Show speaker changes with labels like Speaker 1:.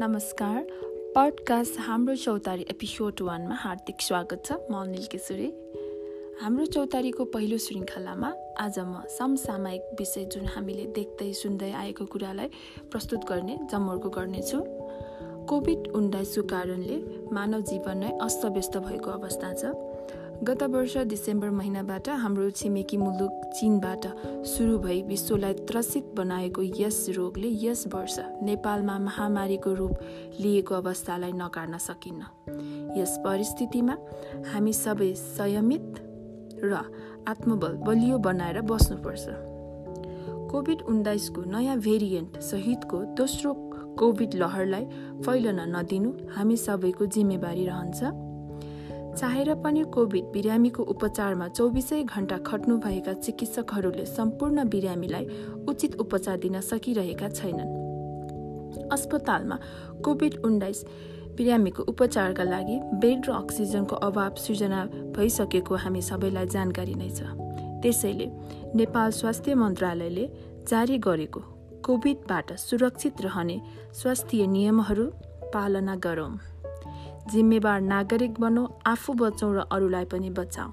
Speaker 1: नमस्कार। पडकास्ट हाम्रो चौतारी एपिसोड वानमा हार्दिक स्वागत छ म अनिल केसुरी। हाम्रो चौतारीको पहिलो श्रृङ्खलामा आज म समसामयिक विषय जुन हामीले देख्दै सुन्दै आएको कुरालाई प्रस्तुत गर्ने जमर्को गर्नेछु। कोभिड उन्नाइसको कारणले मानव जीवन नै अस्तव्यस्त भएको अवस्था छ। गत वर्ष डिसेम्बर महिनाबाट हाम्रो छिमेकी मुलुक चिनबाट सुरु भई विश्वलाई त्रसित बनाएको यस रोगले यस वर्ष नेपालमा महामारीको रूप लिएको अवस्थालाई नकार्न सकिन्न। यस परिस्थितिमा हामी सबै संयमित र आत्मबल बलियो बनाएर बस्नुपर्छ। कोभिड उन्नाइसको नयाँ भेरिएन्ट सहितको दोस्रो कोभिड लहरलाई फैलन नदिनु हामी सबैको जिम्मेवारी रहन्छ। चाहेर पनि कोभिड बिरामीको उपचारमा चौबिसै घण्टा खट्नुभएका चिकित्सकहरूले सम्पूर्ण बिरामीलाई उचित उपचार दिन सकिरहेका छैनन्। अस्पतालमा कोभिड उन्नाइस बिरामीको उपचारका लागि बेड र अक्सिजनको अभाव सृजना भइसकेको हामी सबैलाई जानकारी नै छ। त्यसैले नेपाल स्वास्थ्य मन्त्रालयले जारी गरेको कोभिडबाट सुरक्षित रहने स्वास्थ्य नियमहरू पालना गरौँ। जिम्मेवार नागरिक बनौ आफू बचाउँ र अरूलाई पनि बचाऊ।